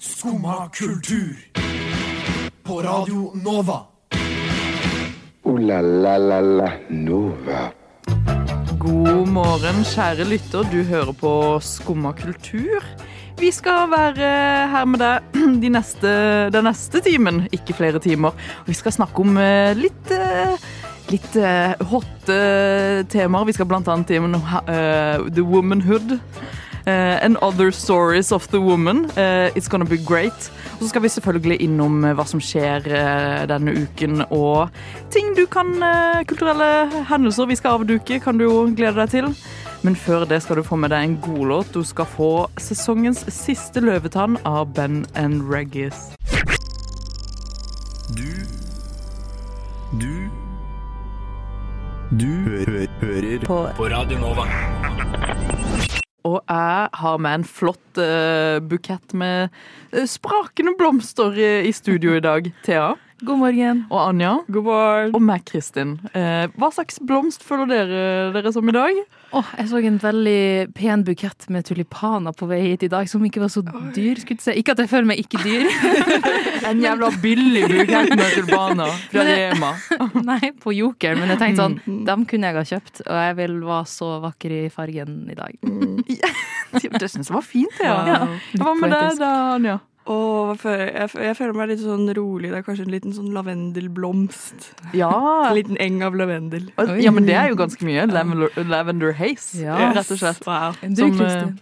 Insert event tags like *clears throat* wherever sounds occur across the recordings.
Skumma kultur. På Radio Nova. O-la-la-la-la Nova. God morgen, kjære lytter. Du hører på Skumma kultur. Vi skal være her med deg *clears throat* de neste, den neste timen, ikke flere timer. Og vi skal snakke om eh, litt eh, litt eh, hotte temaer. Vi skal blant annet til The Womanhood. Eh, and Other Stories of the Woman. Eh, it's gonna be great. Og så skal vi selvfølgelig innom eh, hva som skjer denne uken, og ting du kan Kulturelle hendelser vi skal avduke, kan du jo glede deg til. Men før det skal du få med deg en godlåt. Du skal få sesongens siste løvetann av Ben and Reggis. Du Du Du hø hører på. på Radio Nova. Og jeg har med en flott eh, bukett med eh, sprakende blomster i, studio i dag. Thea God morgen. og Anja. God morgen. Og meg, Kristin. Eh, hva slags blomst føler dere dere som i dag? Åh, jeg så en veldig pen bukett med tulipaner på vei hit i dag, som ikke var så dyr. skulle jeg si. Ikke at jeg føler meg ikke dyr. *laughs* En jævla billig bukett med tulipaner *laughs* fra Rema. *laughs* Nei, på Joker, men jeg tenkte Mm. sånn, dem kunne jeg ha kjøpt. Og jeg vil være så vakker i fargen i dag. Det syns jeg var fint, ja. Hva med deg da, Anja? Føler- jeg, jeg føler meg litt sånn rolig. Det er kanskje en liten sånn lavendelblomst. Ja. En liten eng av lavendel. Oi. ja, men det er jo ganske mye. Lavender, lavender haze, Ja. rett og slett. Wow. Du, Som,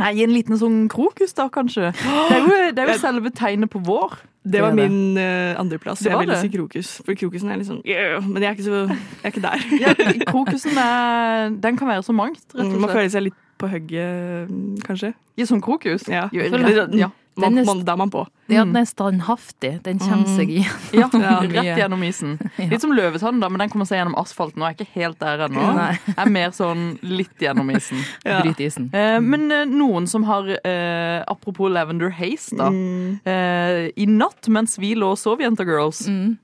Nei, en liten sånn krokus, da, kanskje. Det er jo, det er jo *gasps* selve tegnet på vår. Det var min uh, andreplass. Det Jeg var ville det. si krokus. For krokusen er litt sånn yeah, Men jeg er ikke, så, jeg er ikke der. Ja, krokusen er, den kan være så mangt, rett og Man føler seg litt på hugget, mm, kanskje. I sånn krokus. Ja. Jo, ja. Man, Den er- man, da er man på. Ja, den er standhaftig. Den kommer seg igjen. *laughs* *laughs* Ja, rett gjennom isen. *laughs* Litt som løvetann, da, men den kommer seg gjennom asfalten. Og er ikke helt der ennå. Jeg Er mer sånn litt gjennom isen. Ja. Bryt isen. Eh, men eh, noen som har eh, Apropos Lavender Haze, da. Mm. Eh, I natt, mens vi lå og sov, Jenter Girls, Mm.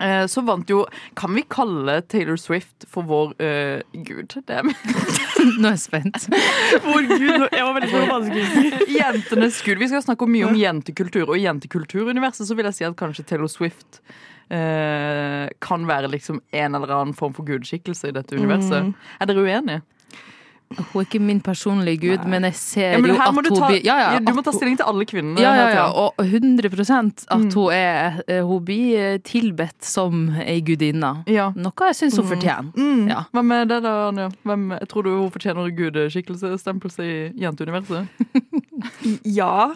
Eh, så vant jo Kan vi kalle Taylor Swift for vår uh, gud? Det er *laughs* Nå er jeg spent. *laughs* Vår gud, jeg var veldig på si. *laughs* jentenes gud. Vi skal snakke mye om jentekultur, og i jentekulturuniverset så vil jeg si at kanskje Taylor Swift uh, kan være liksom en eller annen form for gudskikkelse i dette universet. Mm. Er dere uenige? Hun er ikke min personlige gud, men jeg ser Ja, men jo at hun ta, blir ja, ja, du må ta stilling til alle kvinnene. Ja, ja, ja, og 100 at Mm. hun er eh, Hun blir eh, tilbedt som ei gudinne. ja. Noe jeg syns hun fortjener. Mm. Ja. Hvem er det, da, Anja? Hvem, tror du hun fortjener gudeskikkelsestempelse i jenteuniverset? *laughs* Ja.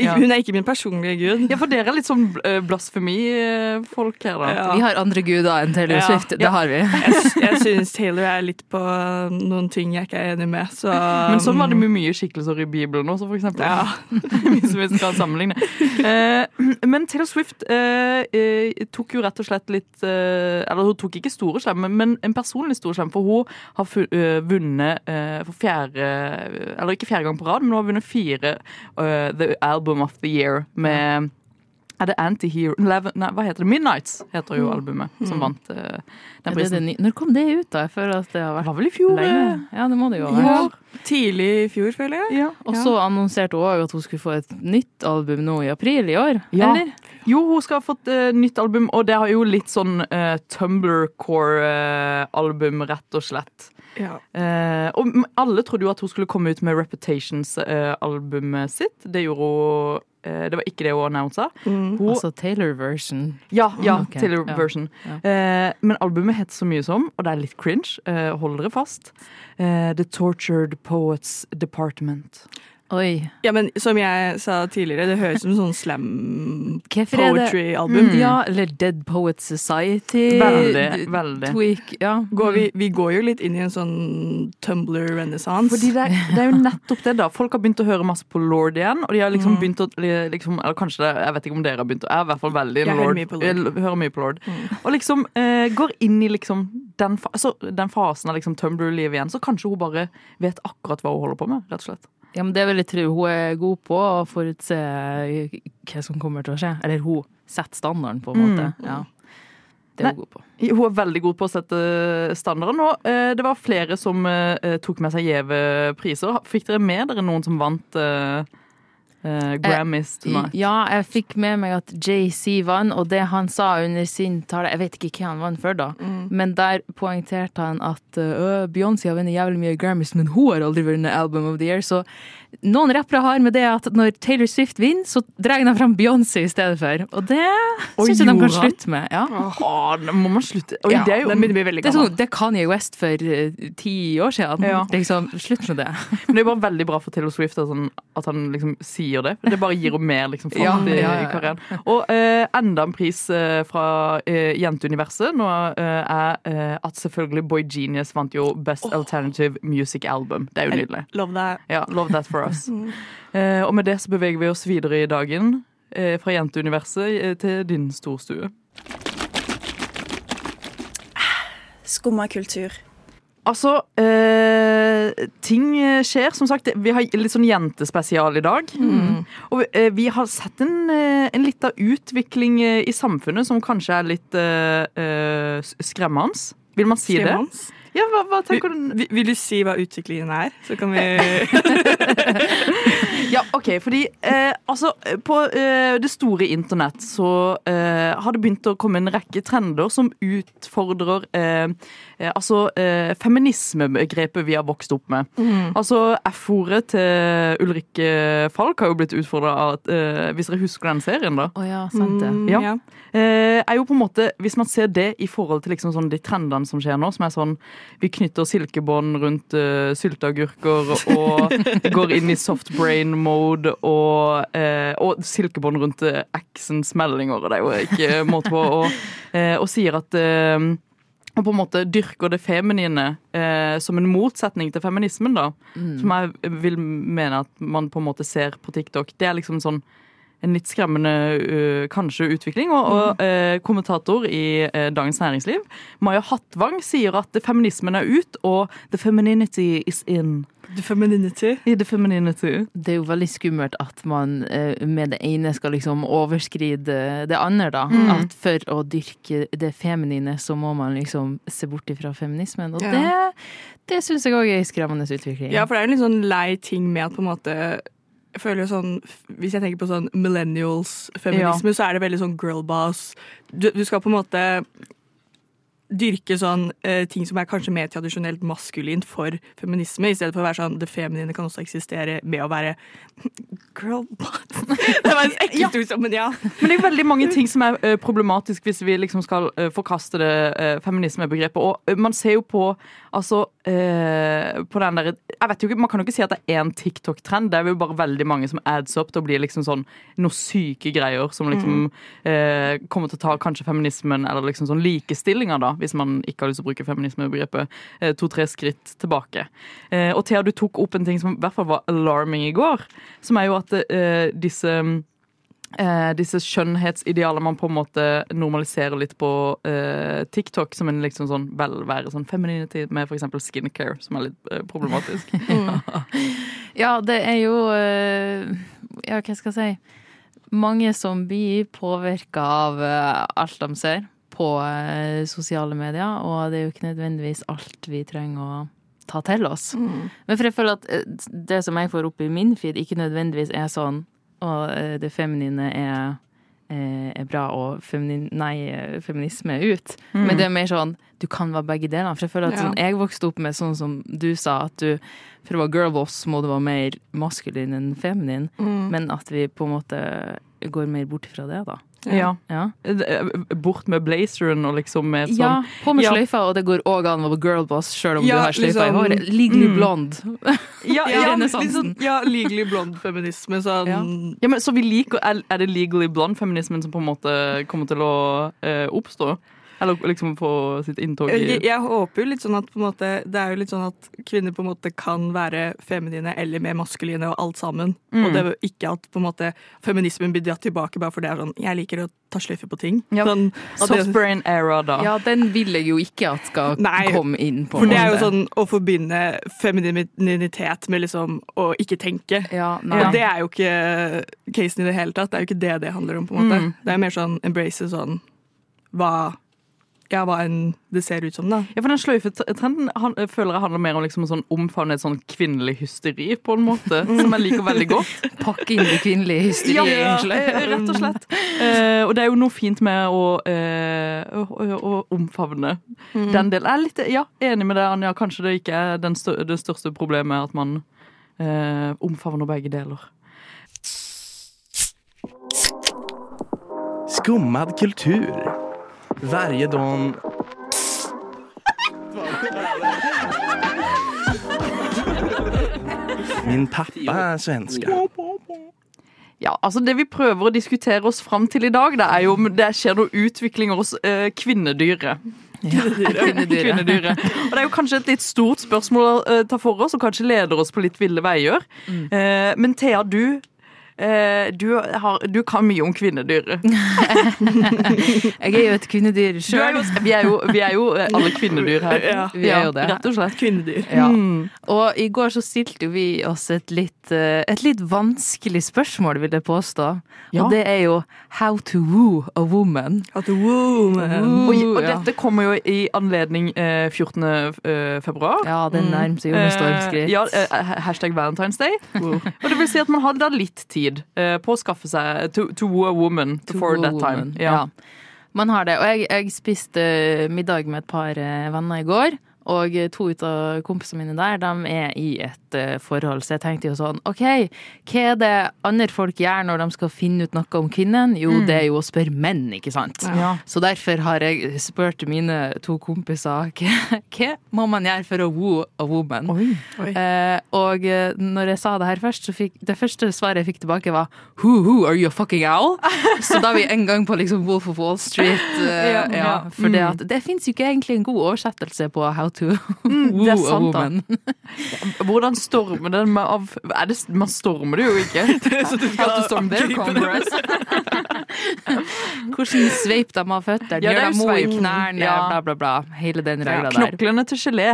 Ja. Hun er ikke min personlige gud. Ja, for dere er litt sånn eh, blasfemifolk her, da. Ja. Vi har andre guder enn Taylor Ja. Swift. Det har vi. *laughs* Jeg, jeg syns Taylor er litt på noen ting jeg ikke er enig med, så Men sånn var det med mye skikkelser i Bibelen også, for eksempel. Ja. *laughs* Hvis vi skal sammenligne. Eh, men Taylor Swift eh, eh, tok jo rett og slett litt eh, Eller hun tok ikke store slem, men en personlig stor slem, for hun har eh, vunnet eh, for fjerde Eller ikke fjerde gang på rad, men hun har vunnet fire eh, The Album of the Year med er det Antihero Nei, hva heter det? Midnights heter jo albumet som vant uh, den prisen. det. Når kom det ut, da? Jeg føler at det har Det var vel i fjor? eh, lenge. Ja, det må det jo ha Ja. Tidlig i fjor, føler jeg. Ja. Og så annonserte hun òg at hun skulle få et nytt album nå i april i år. Ja. Eller? Jo, hun skal ha fått uh, nytt album, og det har jo litt sånn uh, Tumblr-core-album, rett og slett. Ja. Eh, og alle trodde jo at hun skulle komme ut med Reputations-albumet sitt. Det gjorde hun eh, Det var ikke det hun annonsa. Mm. Hun, Altså Taylor-version. ja, ja, okay. Taylor-version. Ja. Eh, men albumet heter så mye som, og det er litt cringe, eh, hold dere fast, eh, The Tortured Poets Department. Oi. ja, men som jeg sa tidligere, det høres ut som sånn slam poetry-album. Mm. Ja, eller Dead Poets Society. Veldig, veldig. Tweak. Ja. Går vi, vi går jo litt inn i en sånn Tumblr-renessanse. Fordi det, er- det er jo nettopp det, da. Folk har begynt å høre masse på Lord igjen. Og de har liksom Mm. begynt å liksom, Eller kanskje det, jeg vet ikke om dere har begynt å Jeg er i hvert fall veldig Jeg Lord. i hører mye på Lord. Mm. Jeg hører mye på Lord. Og liksom eh, går inn i liksom den, fa altså, den fasen av liksom Tumblr-livet igjen. Så kanskje hun bare vet akkurat hva hun holder på med, rett og slett. Ja, men det vil jeg tro. Hun er god på å forutse hva som kommer til å skje. Eller hun setter standarden, på en måte. Mm. Ja. Det er hun god på. Hun er veldig god på å sette standarden. Og eh, det var flere som eh, tok med seg gjeve priser. Fikk dere med dere noen som vant? Eh, eh, Grammys tonight. Ja, jeg fikk med meg at JC vant, og det han sa under sin tale Jeg vet ikke hva han vant før, da, men der poengterte han at uh, Beyoncé har vunnet jævlig mye Grammys, men hun har aldri vunnet Album of the Year. Så noen rappere har med det at når Taylor Swift vinner, så drar de fram Beyoncé i stedet for. Og det syns jeg de kan slutte med. Ja. Å, nå må man slutte. Oi, Ja, det er jo Den begynner å bli veldig Det er gammel. sånn, det kan Kanye West for uh, ti år siden. Ja. Liksom, slutt med det. *laughs* Men det er bare veldig bra for Taylor Swift at han, at han liksom sier det. Det bare gir henne mer liksom, fart Ja, i, ja, ja, i karrieren. Og uh, enda en pris uh, fra Jenteuniverset nå er at selvfølgelig Boy Genius vant jo Best Alternative Music Album. Det er jo nydelig. Love that. Ja, Love that for us. Eh, og med det så beveger vi oss videre i dagen. eh, fra Jenteuniverset eh, til din storstue. Skumma kultur. Altså, eh, ting skjer. Som sagt, vi har litt sånn jentespesial i dag. Og eh, vi har sett en, eh, en lita utvikling eh, i samfunnet som kanskje er litt eh, eh, skremmende. Vil man si det? Ja, hva, hva tenker du? vil- vil du si hva utviklingen er? Så kan vi *laughs* Ja, OK, fordi eh, altså På eh, det store internett så eh, har det begynt å komme en rekke trender som utfordrer eh, eh, altså eh, feminismebegrepet vi har vokst opp med. Altså F-ordet til Ulrikke Falk har jo blitt utfordra av eh, Hvis dere husker den serien, da? Oh, ja, sant det. Mm, Ja. ja. Eh, er jo på en måte, Hvis man ser det i forhold til liksom sånn de trendene som skjer nå, som er sånn Vi knytter silkebånd rundt uh, sylteagurker og *laughs* går inn i soft brain mode og, uh, og silkebånd rundt uh, eksens meldinger, og det er jo ikke måte på. Og, uh, og sier at uh, og på en måte dyrker det feminine eh, som en motsetning til feminismen, da. Som jeg vil mene at man på en måte ser på TikTok. Det er liksom sånn en litt skremmende øh, kanskje utvikling. Og, og eh, kommentator i eh, Dagens Næringsliv, Maja Hattvang, sier at feminismen er ut, og the femininity is in. The femininity. I the femininity. Det er jo veldig skummelt at man eh, med det ene skal liksom overskride det andre, da. Mm. At for å dyrke det feminine, så må man liksom se bort ifra feminismen. Og Ja. det, det syns jeg òg er en skremmende utvikling. Ja, for det er jo en litt sånn lei ting med at på en måte jeg føler jo sånn, Hvis jeg tenker på sånn millennials-feminisme, så er det veldig sånn girlboss. Du, du skal på en måte dyrke sånn eh, ting som er kanskje mer tradisjonelt maskulint for feminisme, i stedet for å være sånn det feminine kan også eksistere med å være *laughs* girlboss. *laughs* det var ekkelt ord, men ja. Men det er veldig mange ting som er eh, problematisk hvis vi liksom skal eh, forkaste det eh, feminismebegrepet. Og man ser jo på altså eh, på den der, jeg vet jo ikke, Man kan jo ikke si at det er én TikTok-trend. Det er jo bare veldig mange som adds opp til å bli liksom sånn noe syke greier som liksom eh, kommer til å ta kanskje feminismen eller liksom sånn likestillinga, da, hvis man ikke har lyst til å bruke feminismebegrepet, eh, to-tre skritt tilbake. Eh, og Thea, du tok opp en ting som i hvert fall var alarming i går, som er jo at eh, disse eh, disse skjønnhetsidealene man på en måte normaliserer litt på eh, TikTok, som en liksom sånn velvære, sånn femininity med f.eks. skincare, som er litt eh, problematisk. *laughs* Ja, det er jo eh, Ja, hva skal jeg si? Mange som blir påvirka av eh, alt de ser på eh, sosiale medier, og det er jo ikke nødvendigvis alt vi trenger å ta til oss. Men for jeg føler at eh, det som jeg får opp i min feed, ikke nødvendigvis er sånn og eh, det feminine er, eh, er bra og feminin, nei, eh, feminisme er ut. Men det er mer sånn du kan være begge delene. For jeg føler at Ja. sånn, jeg vokste opp med sånn som du sa, at du for å være girlboss må du være mer maskulin enn feminin. Men at vi på en måte går mer bort fra det, da. Ja. Ja, Eh, Bort med blazeren og liksom med sånn ja på med Ja. sløyfa, og det går òg an å være girlboss sjøl om Ja, du har sløyfa liksom- i håret. Legally Mm. blond. *laughs* Ja, *laughs* Ja, sånn, ja legally blond feminisme. Sånn, Ja. ja, men Så vi liker Er, er det legally blond-feminismen som på en måte kommer til å eh, oppstå? Eller liksom få sitt inntog i Jeg, jeg håper jo litt sånn at på en måte, Det er jo litt sånn at kvinner på en måte kan være feminine eller mer maskuline og alt sammen. Mm. Og det er jo ikke at på en måte feminismen blir dratt tilbake bare fordi det er sånn Jeg liker å ta sløyfe på ting. Ja. Sånn, Softbrain Soft brain era, da. Ja, den vil jeg jo ikke at skal Nei, komme inn på. For det er jo sånn å forbinde femininitet med liksom å ikke tenke. Ja. Og det er jo ikke casen i det hele tatt. Det er jo ikke det det handler om. på en måte. Mm. Det er mer sånn embrace sånn hva ja, hva enn det ser ut som, da. Ja, for Den sløyfetrenden han, jeg føler jeg handler mer om liksom en sånn omfavne et sånn kvinnelig hysteri, på en måte, *laughs* som jeg liker veldig godt. Pakke inn det kvinnelige hysteriet, Ja, egentlig. eh, rett og slett. Eh, og det er jo noe fint med å, eh, å, å, å omfavne den delen. Jeg er litt ja, enig med deg, Anja. Kanskje det ikke er den stør det største problemet at man eh, omfavner begge deler. Skummad kultur. Varje dag... Min pappa er svenske. Ja, altså Det vi prøver å diskutere oss fram til i dag, det er jo om det skjer noe utvikling hos eh, kvinnedyret. *laughs* Kvinnedyret. Kvinnedyret. Og det er jo kanskje et litt stort spørsmål å eh, ta for oss, og kanskje leder oss på litt ville veier. Eh, men Thea, du, du, har, du kan mye om kvinnedyret. *laughs* *laughs* Jeg er jo et kvinnedyr sjøl. vi, er jo, vi er jo eh, alle kvinnedyr her. Ja, vi er jo det. Rett og slett. Kvinnedyr. Ja. Mm. Og i går så stilte vi oss et litt, eh, et litt vanskelig spørsmål, vil jeg påstå. Ja. Og det er jo how to woo a woman. At woman. Og, og ja. dette kommer jo i anledning eh, 14. eh, februar. Ja, det nærmer seg jo med stormskritt. Eh, ja, eh, hashtag Valentine's Day. Og det vil si at man har da litt tid eh, på å skaffe seg to, to woo a woman To before that time. Ja. Ja. Man har det. Og jeg, jeg spiste middag med et par eh, venner i går. Og to ut av kompisene mine der, de er i et forhold. Så jeg tenkte jo sånn, OK, hva er det andre folk gjør når de skal finne ut noe om kvinnen? Jo, det er jo å spørre menn, ikke sant? Ja. Så derfor har jeg spurt mine to kompiser *laughs* hva, hva må man gjøre for å woo a woman? Oi. Eh, og eh, når jeg sa det her først, så fikk det første svaret jeg fikk tilbake, var Who, who, are you a fucking owl? *laughs* så da er vi en gang på liksom Wolf of Wall Street. *laughs* eh, Ja, ja. For det, Mm. at, det fins jo ikke egentlig en god oversettelse på how to Mm, woo a woman. Hvordan stormer den med av er det, Man stormer det jo ikke. How to storm their Congress. *laughs* Hvordan sveip de av føttene? Ja, det Gjør de jo mo knærne? Ja. Bla, bla, bla. Hele den Ja, regla der. knoklene til gelé,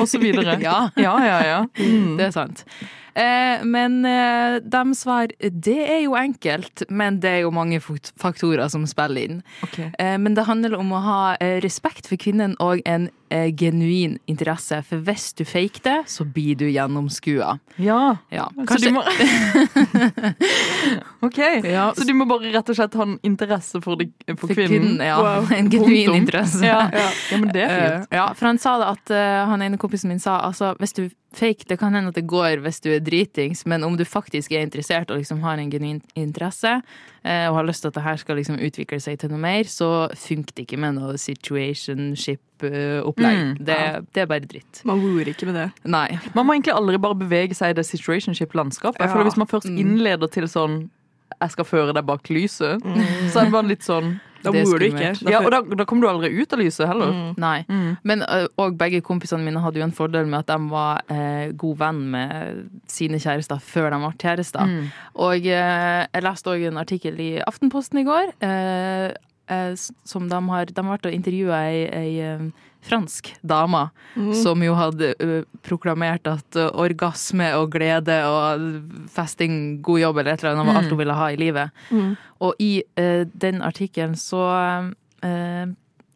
og så videre. *laughs* Ja. ja, ja. ja. Mm. Det er sant. Eh, men eh, de svarer det er jo enkelt, men det er jo mange faktorer som spiller inn. Ok. Eh, men det handler om å ha respekt for kvinnen og en genuin interesse. For hvis du faker det, så blir du gjennomskua. Ja. Ja, Så du må *laughs* OK. Ja, Så du må bare rett og slett ha en interesse for, det, for, for kvinnen? kvinnen, ja, Wow. en genuin Punktum. interesse. Ja, ja. ja, men det er fint. ja, for han sa det at han ene kompisen min sa altså hvis du fake, det kan hende at det går hvis du er dritings, men om du faktisk er interessert og liksom har en genuin interesse eh, og har lyst til at det her skal liksom utvikle seg til noe mer, så funker det ikke med noe situationship-opplegg. Mm, det, det er bare dritt. Man wooer ikke med det. Nei. Man må egentlig aldri bare bevege seg i det situationship-landskapet. Ja. Hvis man først Mm. innleder til sånn 'jeg skal føre deg bak lyset', så er det bare litt sånn Da Det er du ikke. skummelt. Ja, og da, da kommer du aldri ut av lyset heller. Mm. Nei. Mm. Men og begge kompisene mine hadde jo en fordel med at de var eh, god venn med sine kjærester før de ble kjærester. Mm. Og eh, jeg leste òg en artikkel i Aftenposten i går eh, som de har De har vært og intervjua ei, ei eh, fransk dame som jo hadde ø, proklamert at orgasme og glede og festing, god jobb eller et eller annet var alt hun ville ha i livet. Mm. Og i uh, den artikkelen så uh,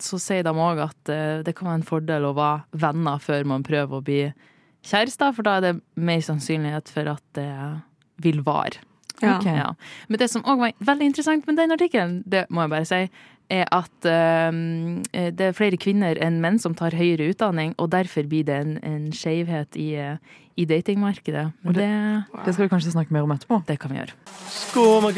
så sier de òg at uh, det kan være en fordel å være venner før man prøver å bli kjærester, for da er det mer sannsynlighet for at det vil vare. Ja. Okay. Ja. Men det som òg var veldig interessant med den artikkelen, det må jeg bare si, er at um, det er flere kvinner enn menn som tar høyere utdanning, og derfor blir det en, en skjevhet i, eh, i datingmarkedet. Men det, Det skal vi kanskje snakke mer om etterpå. det kan vi gjøre. Skål,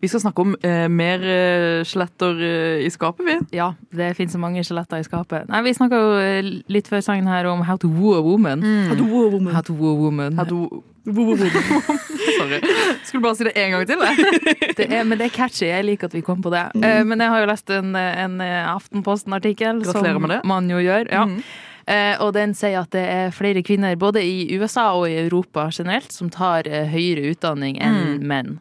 Vi skal snakke om eh, mer eh, skjeletter eh, i skapet, vi. Ja, det finnes så mange skjeletter i skapet. Nei, Vi snakka jo eh, litt før sangen her om how to woo a woman. How to woo a woman. How to woo a woman. Her do... *laughs* Sorry. Skulle bare si det en gang til. *laughs* Det er, men det er catchy. Jeg liker at vi kom på det. Mm. men jeg har jo lest en, en Aftenposten-artikkel, Gratulerer som man jo gjør. Ja. Mhm. Eh, og den sier at det er flere kvinner, både i USA og i Europa generelt, som tar eh, høyere utdanning enn menn.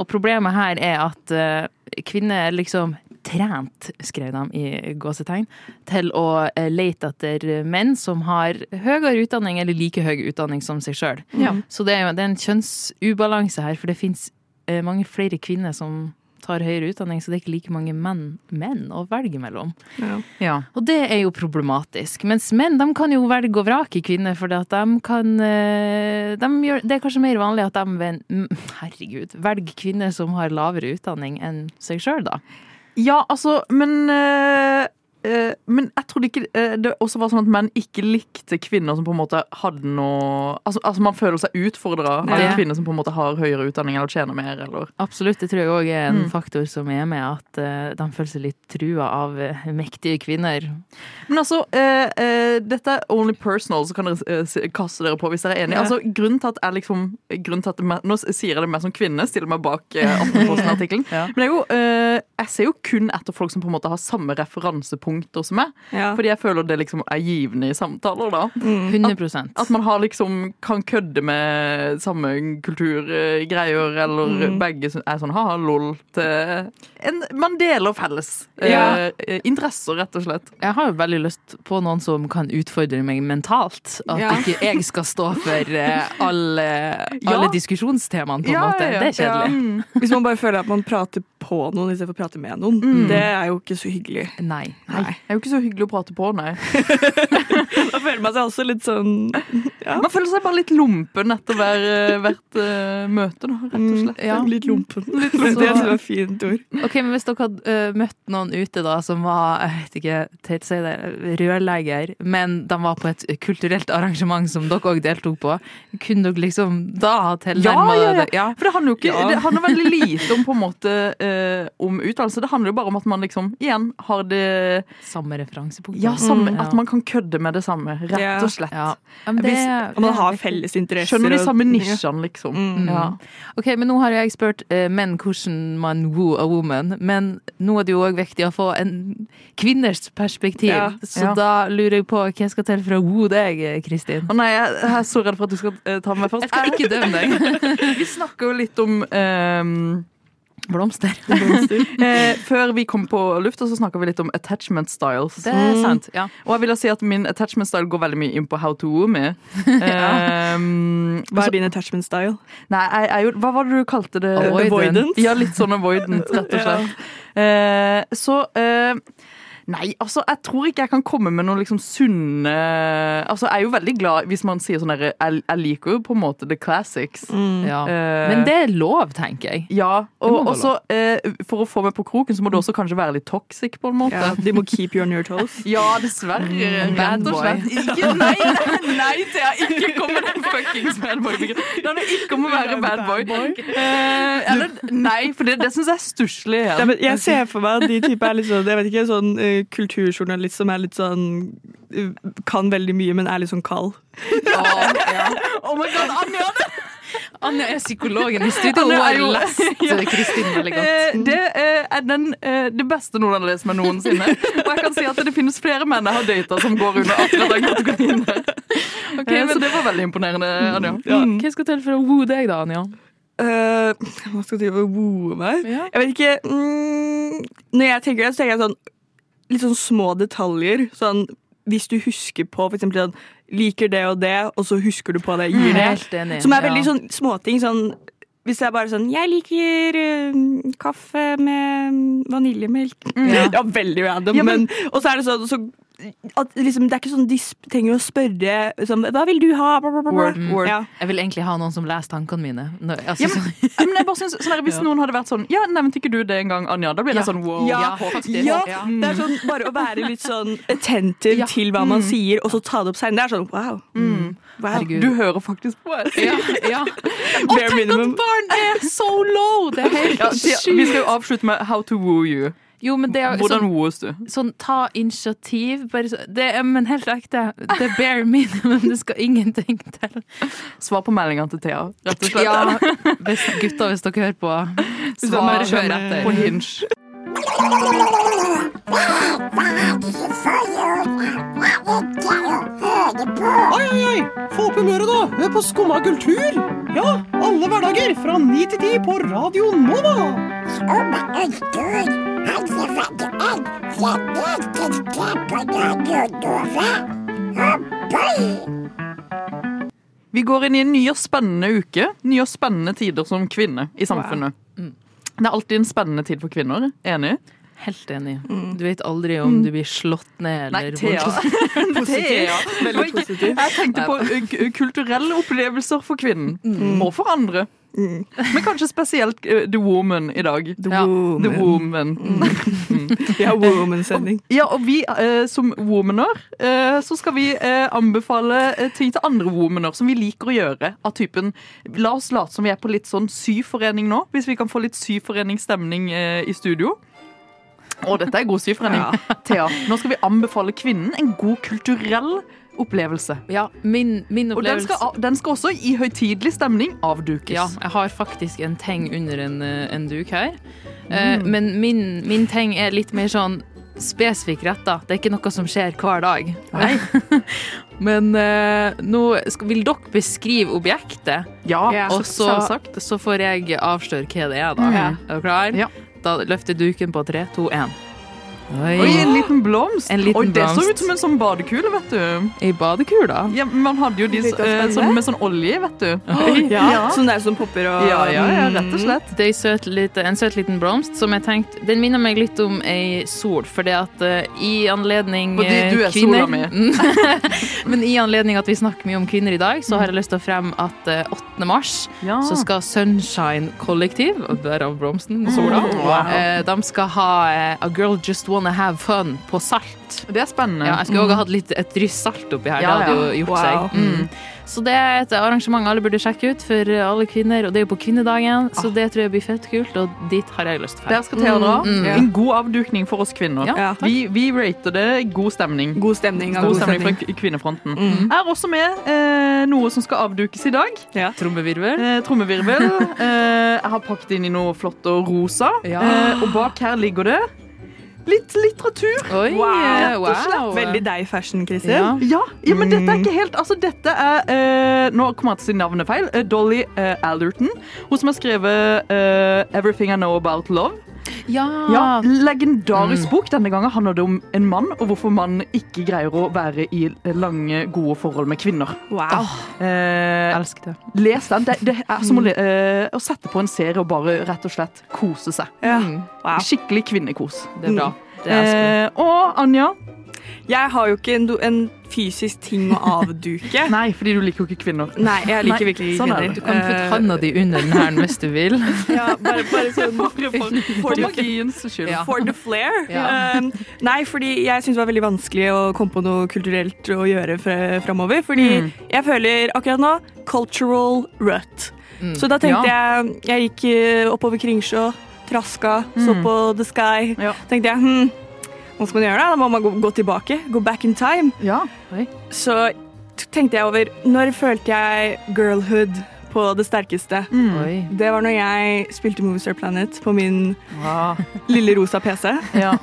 Og problemet her er at eh, kvinner er liksom trent, skrev de i gåsetegn, til å eh, lete etter menn som har høyere utdanning eller like høy utdanning som seg sjøl. Ja. Så det er jo det er en kjønnsubalanse her, for det fins mange flere kvinner som tar høyere utdanning, så det er ikke like mange menn, menn å velge mellom. Ja. Ja. Og det er jo problematisk. Mens menn de kan jo velge og vrake kvinner, for de kan eh, de gjør, Det er kanskje mer vanlig at de mm, herregud, velger kvinner som har lavere utdanning enn seg sjøl, da. Ja, altså, men eh, Men jeg trodde ikke eh, det også var sånn at menn ikke likte kvinner som på en måte hadde noe Altså, altså man føler seg utfordra av Ja. en kvinne som på en måte har høyere utdanning eller tjener mer, eller Absolutt. Det tror jeg òg er en Mm. faktor som er med at de føler seg litt trua av mektige kvinner. Men altså, dette er only personal, så kan dere kaste dere på hvis dere er enige. Ja. Altså, grunnen til at jeg liksom grunnen til at Nå sier jeg det mer som kvinne, stiller meg bak Aftenposten-artikkelen. *laughs* Ja. Men det er jo, jeg ser jo kun etter folk som på en måte har samme referansepunkter som meg. Ja. Fordi jeg føler det liksom er givende i samtaler, da. 100 At man har liksom kan kødde med samme kulturgreier, eller Mm. begge som er sånn ha-ha, lol. Til en, man deler felles Ja. eh, interesser, rett og slett. Jeg har jo veldig lyst på noen som kan utfordre meg mentalt. At Ja. ikke jeg skal stå for eh, alle, *laughs* Ja. alle diskusjonstemaene, på en måte. Det er kjedelig. Mm. Hvis man bare føler at man prater på noen istedenfor å prate med noen, Mm. det er jo ikke så hyggelig. Nei. Nei. Det er jo ikke så hyggelig å prate på, nei. *laughs* Da føler man seg også litt sånn *laughs* Man føler seg bare litt lumpen etter hver, hvert uh, møte, da, rett og slett. Ja. litt lompen. så- *laughs* det er var et fint ord. Ok, men Hvis dere hadde uh, møtt noen ute da som var jeg vet ikke, teit å si det, rørlegger, men de var på et kulturelt arrangement som dere òg deltok på, kunne dere liksom da ha tilnærma Ja, ja, ja. det? Ja. For det handler jo ikke Ja. Det handler veldig lite om på en måte eh, om utdannelse. Det handler jo bare om at man liksom igjen har det Samme referansepunkt. Ja, samme, Mm, at man kan kødde med det samme, rett og slett. ja. ja, men det, Hvis man det er har felles interesser. Skjønner de samme nisjene, liksom. Mm. Ja. Ok, men Nå har jeg spurt eh, menn hvordan man woo a woman, men nå er det jo òg viktig å få en kvinners perspektiv. Ja, Så ja. da lurer jeg på hva skal til for å woo deg, Kristin? Å nei, jeg jeg er så redd for at du skal eh, ta meg først. Jeg skal ikke dømme deg. *laughs* Vi snakker jo litt om ehm, Blomster. *laughs* eh, Før vi kom på lufta, så snakka vi litt om attachment styles. Det er sant. ja. Og jeg vil si at min attachment style går veldig mye inn på how to woo me. *laughs* Ehm, Hva er din attachment style? Nei, jeg jeg, Hva var det du kalte det? Avoidant. Ja, litt sånn avoidant, rett og *laughs* slett. Eh, så eh, Nei, altså, jeg tror ikke jeg kan komme med noen liksom sunne Altså, jeg er jo veldig glad hvis man sier sånn herre jeg, jeg liker jo på en måte the classics. Ja. Eh, Men det er lov, tenker jeg. Ja, og også eh, for å få meg på kroken, så må du også kanskje være litt toxic, på en måte. Ja, de må keep you on your toes. *laughs* Ja, dessverre. Mm, bad boy. Ikke, nei, nei, nei, Thea, ikke kom med den fuckings bad boy. Det handler ikke om å være bad boy. Eh, eller, nei, for det, det syns jeg er stusslig. Ja, men jeg ser for meg at de type er litt sånn, jeg vet ikke, sånn eh, kulturjournalist som er litt sånn eh, Kan veldig mye, men er litt sånn kald. Ja *laughs* Oh my god, Anja! Det, Anja er psykologen i studio. Hun har lest Kristin veldig godt. det eh, er den, eh, det beste meg noensinne. Og jeg kan si at det finnes flere menn jeg har data som går under akkurat den kategorien Okay, men... så det var veldig imponerende, Anja. Mm. Hva skal til for å woo deg, da, Anja? Uh, hva skal til for å woo meg? Ja. Jeg vet ikke mm, Når jeg tenker det, så tenker jeg sånn litt sånn små detaljer. Sånn hvis du husker på eksempel sånn Liker det og det, og så husker du på det, gir det. Enig. Som er veldig Ja. sånn småting. Sånn hvis det er bare sånn Jeg liker uh, kaffe med vaniljemelk. Ja. *laughs* Ja, veldig random. Ja, men- men, og så er det sånn så, at liksom, Det er ikke sånn de trenger å spørre sånn, Hva vil du ha? Bla, bla, bla. Word, word. Ja. Jeg vil egentlig ha noen som leser tankene mine. Nå, altså, Ja, men, sånn- Ja, men jeg bare synes, sånn Hvis *laughs* noen hadde vært sånn Ja, nevnte ikke du det en gang, Anja? Da blir det Ja. sånn wow. Ja. Ja, Ja. det er sånn bare å være litt sånn *laughs* attentive Ja. til hva man sier, og så ta det opp seinere. Det er sånn wow. wow. Du hører faktisk på oss. ja, ja. *laughs* Bare minimum. barn er so low! Det er helt Ja, Thea, vi skal jo avslutte med How to woo you. Jo, men det er Hvordan sånn, woes du? sånn ta initiativ. Bare så, det er, men helt ekte. Det er bare minimum. Det skal ingenting til. Svar på meldingene til Thea, rett og slett. Ja, hvis, gutter, hvis dere hører på, svar kjør etter. På Hinge. Oi, oi, oi! Få opp humøret, da! Hør på Skumma kultur! Ja, alle hverdager fra ni til ti på Radio Nova! Vi går inn i en ny og spennende uke. Nye og spennende tider som kvinne i samfunnet. Det er alltid en spennende tid for kvinner. Enig? Helt enig. Du vet aldri om du blir slått ned Nei, Thea. *laughs* Thea. Veldig positiv. Jeg tenkte på kulturelle opplevelser for kvinnen. Og for andre. Men kanskje spesielt uh, The Woman i dag. The Ja. woman. The Woman. Mm. *laughs* ja, woman-sending. Ja, og vi uh, som womaner, uh, så skal vi uh, anbefale ting til andre womaner som vi liker å gjøre. Av typen La oss late som vi er på litt sånn syforening nå, hvis vi kan få litt syforeningsstemning uh, i studio. Å, dette er god syforening. *laughs* Thea, nå skal vi anbefale kvinnen en god kulturell opplevelse. Ja, min, min Og den opplevelse skal, den skal også i høytidelig stemning avdukes. Ja, jeg har faktisk en teng under en, eh, en duk her. Eh, Men min, min teng er litt mer sånn spesifikk retta. Det er ikke noe som skjer hver dag. *laughs* Men eh, nå skal, vil dere beskrive objektet, Ja, Ja, og så, så får jeg avsløre hva det er. da. Mm. Er dere klar? Ja. Da løfter duken på tre, to, én. Oi. Oi, en liten blomst. En liten Oi, det så ut som en sånn badekule, vet du. Ei badekule. Ja, man hadde jo de Litt eh, sånn, med sånn olje, vet du. Ja, Ja. Sånn der som popper og Ja, ja, ja, rett og slett. Det er en søt, lite, en søt liten blomst som jeg tenkte Den minner meg litt om ei sol, fordi at uh, i anledning Fordi eh, du er kvinner sola *laughs* Men i anledning at vi snakker mye om kvinner i dag, så har jeg lyst til å fremme at uh, 8. mars Ja. så skal Sunshine Kollektiv, og derav blomsten, sola, Wow. uh, de skal ha A Girl Just Wanna Have Fun på Salt. Det er spennende. Ja, jeg skulle også ha hatt litt, et dryss salt oppi her. Ja, det hadde jo gjort Wow. seg. Mm. Så det er et arrangement alle burde sjekke ut for alle kvinner, og det er jo på kvinnedagen, så det tror jeg blir fett kult, og dit har jeg lyst til å Der dra. skal Thea dra. Mm. En god avdukning for oss kvinner. Ja, vi, vi rater det god stemning. God stemning. God stemning fra kvinnefronten. Mm. Jeg er også med eh, noe som skal avdukes i dag. Ja. Trommevirvel. Eh, trommevirvel. *laughs* Eh, jeg har pakket inn i noe flott og rosa. Ja. Eh, og bak her ligger det litt litteratur. Oi, Wow. Rett og slett. wow. Veldig deg fashion, Kristin. Ja. Ja, ja, men dette er ikke helt Altså, dette er eh, Nå kommer jeg til å si navnet feil. Eh, Dolly eh, Alderton. Hun som har skrevet eh, 'Everything I Know About Love'. Ja. Ja, Legendarisk bok. Denne gangen handler det om en mann, og hvorfor mann ikke greier å være i lange, gode forhold med kvinner. Wow. Eh, Elsker det. les den. Det, det er som å, le, eh, å sette på en serie og bare rett og slett kose seg. Ja. Mm, Wow. Skikkelig kvinnekos. det er bra. Det elsker jeg. Eh, og Anja Jeg har jo ikke en, en fysisk ting å avduke. *laughs* Nei, fordi du liker jo ikke kvinner. Nei, jeg liker Nei, virkelig ikke sånn er kvinner. Du kan putte handa di under den her hvis du vil. *laughs* Ja, bare, bare sånn *laughs* for, for, For magiens skyld. Ja. for the flair. Ja. Um, nei, fordi jeg syns det var veldig vanskelig å komme på noe kulturelt å gjøre fra- framover. Fordi Mm. jeg føler akkurat nå cultural rut. Mm. Så da tenkte jeg Jeg gikk eh, oppover Kringsjå, traska, så Mm. på The Sky. Ja. Tenkte jeg hm, hva skal man gjøre da? Da må man gå, gå tilbake. Gå back in time. Ja. Så tenkte jeg over Når følte jeg girlhood på det sterkeste? Mm. Det var når jeg spilte Movistar Planet på min wow. lille rosa PC. ja.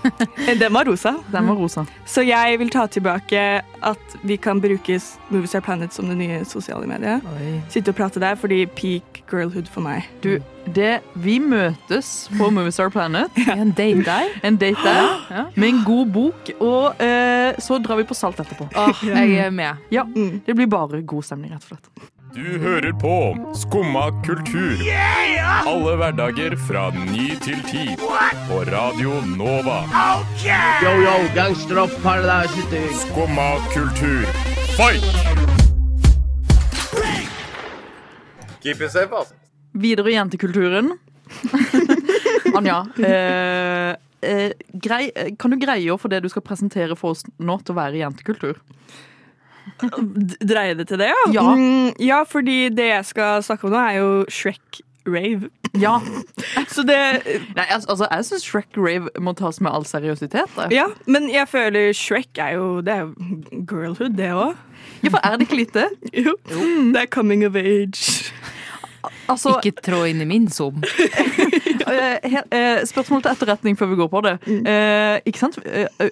Eh, Den var rosa. Den var rosa. Så jeg vil ta tilbake at vi kan bruke Movistar Planet som det nye sosiale mediet. Oi. Sitte og prate der, fordi peak girlhood for meg. Du, det, vi møtes på Movistar Planet. En date der. En date der Ja. *gasps* med en god bok, og eh, så drar vi på Salt etterpå. Oh, jeg er med. Ja, Mm. Det blir bare god stemning, rett og slett. Du hører på Skumma kultur. Alle hverdager fra ny til ti. På Radio Nova. Yo, yo, gangsteropp, paradise. Skumma kultur, fight! Keep it safe, altså. Videre i jentekulturen. *laughs* Anja, eh, eh, grei, eh, kan du greie å få det du skal presentere for oss nå, til å være jentekultur? *laughs* D- Dreie det til det, ja? Ja. Mm, ja, fordi det jeg skal snakke om nå, er jo Shrek Rave. Ja. *laughs* Så det Nei, altså, jeg syns Shrek Rave må tas med all seriøsitet. Da. Ja, men jeg føler Shrek er jo Det er jo girlhood, det òg. Ja, for er det ikke lite? *laughs* Jo. Det er coming of age. Altså, Ikke trå inn i min som. Eh, eh, spørsmål til etterretning før vi går på det. Eh, ikke sant?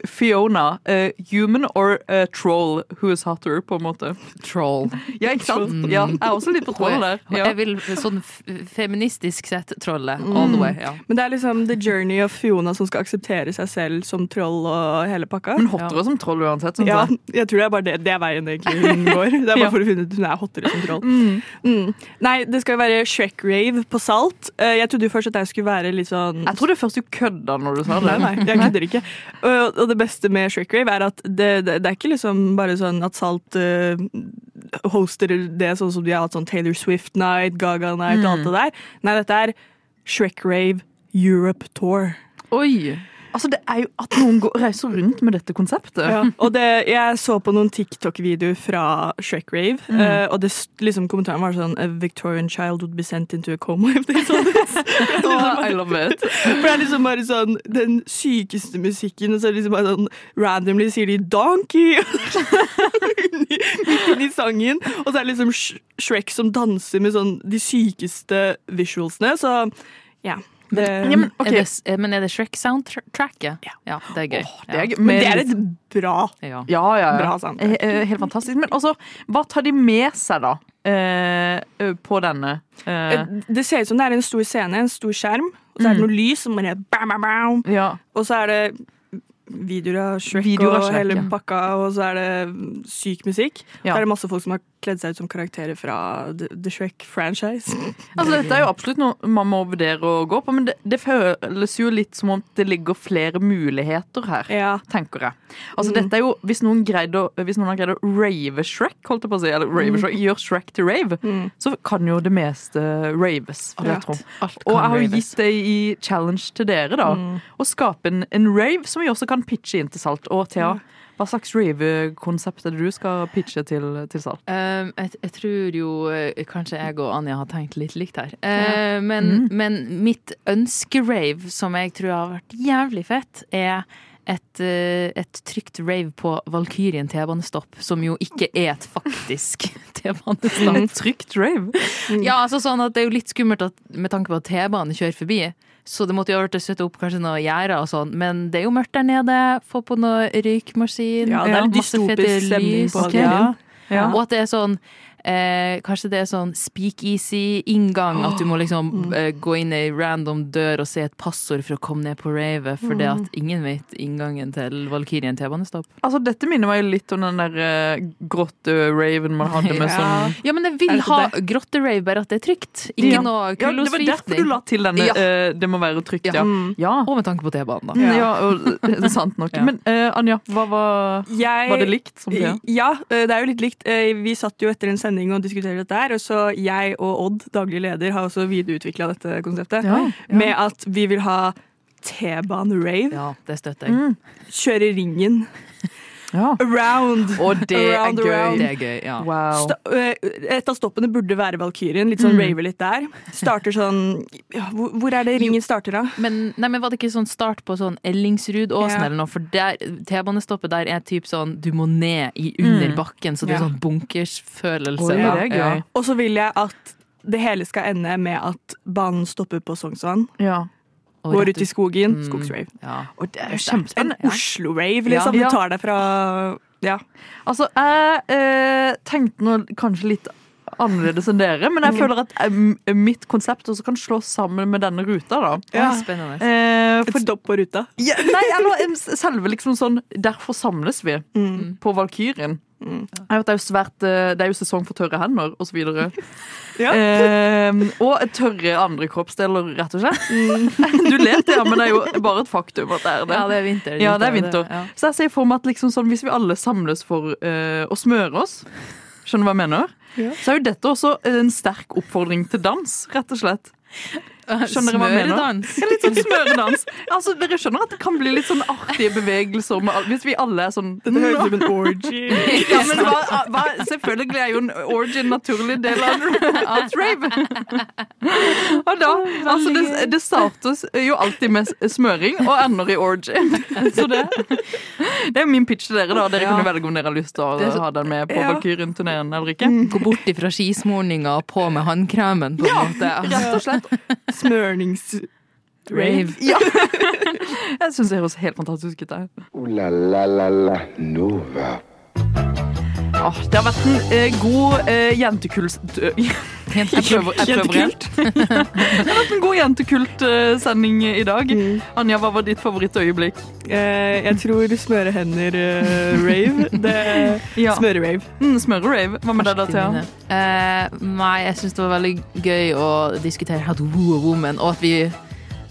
Fiona. eh, human or troll who is hotter, på en måte? Troll. Ja, ikke sant? Ja, jeg er også litt på troll der. Ja. Jeg vil sånn f- feministisk sett trolle all the way. Ja. Men det er liksom the journey of Fiona som skal akseptere seg selv som troll og hele pakka. Men ja. som troll uansett, syns Ja, jeg. jeg tror det er bare det, det er veien egentlig hun *laughs* går. Det er bare Ja. for å finne ut hun er hottere som troll. Mm. Nei, det skal jo være Shrek Rave på Salt. Eh, Jeg trodde jo først at jeg skulle være litt sånn Jeg trodde først du kødda når du sa det. Nei, nei, jeg kødder ikke. Og, og det beste med Shrek Rave er at det, det, det er ikke liksom bare sånn at Salt uh, hoster det sånn som de har hatt sånn Taylor Swift Night, Gaga Night og alt det der. Nei, dette er Shrek Rave Europe Tour. Oi! Altså, det er jo at noen går, reiser rundt med dette konseptet. Ja, og det, jeg så på noen TikTok-videoer fra Shrek Rave, eh, og det, liksom, kommentaren var sånn A Victorian child would be sent into a coma if they saw this. *laughs* I love it. For det er liksom bare sånn den sykeste musikken, og så er det liksom bare sånn randomly sier de 'donkey' *laughs* midt inni sangen. Og så er det liksom Sh- Shrek som danser med sånn de sykeste visualsene, så ja. Det, Ja, men, okay. er det, eh, men er det Shrek-soundtracket? Ja. det er gøy. Det er, gøy. men det er et bra Ja. ja, ja, ja. Bra soundtrack. Eh, eh, Helt fantastisk. Men også, hva tar de med seg, da? eh, på denne? Eh, Det ser ut som det er en stor scene, en stor skjerm, og så er det Mm. noe lys som bare bam, bam, bam, ja. Og så er det videoer av Shrek Videoer av og hele ja. pakka, og så er det syk musikk. Ja. Så er det masse folk som har kledd seg ut som karakterer fra The, The Shrek-franchise. *laughs* Altså, dette er jo absolutt noe man må vurdere å gå på, men det, det føles jo litt som om det ligger flere muligheter her. Ja. tenker jeg. Altså, Mm. dette er jo, hvis noen, greide å, hvis noen har greid å rave Shrek, holdt jeg på å si, eller rave Mm. Shrek, gjør Shrek til rave, Mm. så kan jo det meste raves, vil jeg tror. tro. Og jeg har jo raves. gitt det i challenge til dere, da. Mm. Å skape en, en rave som vi også kan pitche inn til Salt. Og Thea, hva slags rave-konsept er det du skal pitche til, til salg? Um, jeg, jeg tror jo eh, kanskje jeg og Anja har tenkt litt likt her. Eh, men, men mitt ønskerave, som jeg tror har vært jævlig fett, er et, eh, et trygt rave på Valkyrien T-banestopp, som jo ikke er et faktisk *laughs* T-banestopp. Trygt rave? Ja, altså sånn at det er jo litt skummelt at, med tanke på at T-banen kjører forbi. Så det måtte jo ha vært å sette opp kanskje noen gjerde og sånn, men det er jo mørkt der nede. Få på noe røykmaskin. Ja, det er litt dystopisk stemning på Ja. Ja. Og at det er sånn eh, Kanskje det er sånn speakeasy-inngang. At du må liksom Mm. eh, gå inn i ei random dør og se et passord for å komme ned på ravet, for Mm. at ingen vet inngangen til Valkyrien T-banestopp. Altså, dette minner meg litt om den der eh, grotte-raven man hadde med *laughs* Ja. sånn Ja, men jeg vil ha grotte-rave, bare at det er trygt. Ikke Ja. noe Ja, det var derfor du la til denne Ja. eh, 'det må være trygt', ja. Mm. Ja, Og med tanke på T-banen, da. Mm, ja og, det sant nok. *laughs* Ja. Men eh, Anja, hva var, Jeg, var det likt som Thea? Ja, eh, det er jo litt likt. Vi satt jo etter en sending og diskutere dette her, og så jeg og Odd, daglig leder, har også videreutvikla dette konseptet. Ja, Med at vi vil ha T-bane-rave. Ja, det støtter jeg. Mm. Kjøre ringen. Ja. Around. Og det er gøy. around. Det er gøy, ja. Wow. Eh, et av stoppene burde være Valkyrien. Litt sånn Mm. rave litt der. Starter sånn ja, hvor, er det ringen starter, da? Men, nei, men var det ikke sånn start på sånn Ellingsrudåsen eller noe? For T-banestoppet der er typ sånn du må ned i under Mm. bakken, så det er sånn bunkersfølelse. Er. Og så vil jeg at det hele skal ende med at banen stopper på Sognsvann. Ja. Og Går ut i skogen. Mm. Skogsrave. Ja. Og det er jo En. Oslo-rave, liksom. Ja. Du tar deg fra Ja. Altså, jeg eh, tenkte nå kanskje litt annerledes enn dere, men jeg føler at eh, mitt konsept også kan slås sammen med denne ruta, da. Ja. Spennende. Eh, Et stopp på ruta. ja, nei, eller selve liksom sånn Derfor samles vi Mm. på Valkyrien. Mm. Vet, det, er jo svært, eh, det er jo sesong for tørre hender, og så videre. *laughs* Ja. Eh, og tørre andre kroppsdeler, rett og slett. *laughs* Du ler, ja, men det er jo bare et faktum at det er det. Ja, det er vinter. Ja, det er vinter. Ja. Så jeg ser for meg at liksom sånn, hvis vi alle samles for eh, å smøre oss, skjønner du hva jeg mener? Ja. Så er jo dette også en sterk oppfordring til dans, rett og slett. Skjønner? Smøredans. Ja, litt sånn smøredans. Altså, dere skjønner at det kan bli litt sånn artige bevegelser med, hvis vi alle er sånn Dette høres ut som en orgy. *laughs* ja, men hva, hva, Selvfølgelig er jo en orgy en naturlig del av et rave. Og da, altså det, det startes jo alltid med smøring og ender i orgy. Så det, det er min pitch til dere. da Dere kan jo velge om dere har lyst til å ha den med på Ja. Valkyrien-turneen eller ikke. Gå bort ifra skismorninga og på med håndkremen, på en måte. Rett og slett. Smørnings... Rave. *laughs* Ja. *laughs* Jeg syns det høres helt fantastisk ut. det. La la la la Nova. Åh, det har vært en eh, god uh, jentekult... Jeg prøver, jeg prøver igjen. *laughs* det har vært en god jentekult-sending i dag. Anja, hva var ditt favorittøyeblikk? Eh, jeg tror smørehender-rave. Uh, *laughs* Ja. Smøre-rave. Mm, Smøre-rave. Hva med deg, da, Thea? Eh, nei, jeg syns det var veldig gøy å diskutere How to woo a woman, og at vi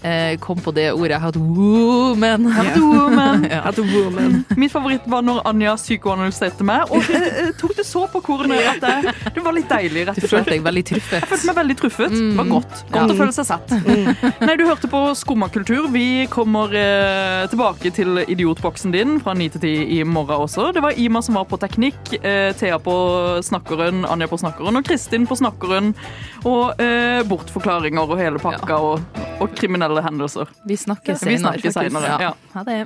eh, kom på det ordet. Hot woman. Hot *laughs* woman. Ja. Hot woman. Min favoritt var når Anja psykoanalyserte meg, og jeg tok det så på kornet at det, det var litt deilig, rett Du og slett. følte deg veldig truffet. Jeg følte meg veldig truffet. Det var godt. Godt å føle seg sett. Nei, du hørte på Skumma kultur. Vi kommer eh, tilbake til idiotboksen din fra 9 til 10 i morgen også. Det var Ima som var på teknikk, eh, Thea på snakkeren, Anja på snakkeren og Kristin på snakkeren. Og eh, bortforklaringer og hele pakka og, og kriminelle hendelser. Vi snakkes Vi snakker snakkes senere. Ja. Ha det.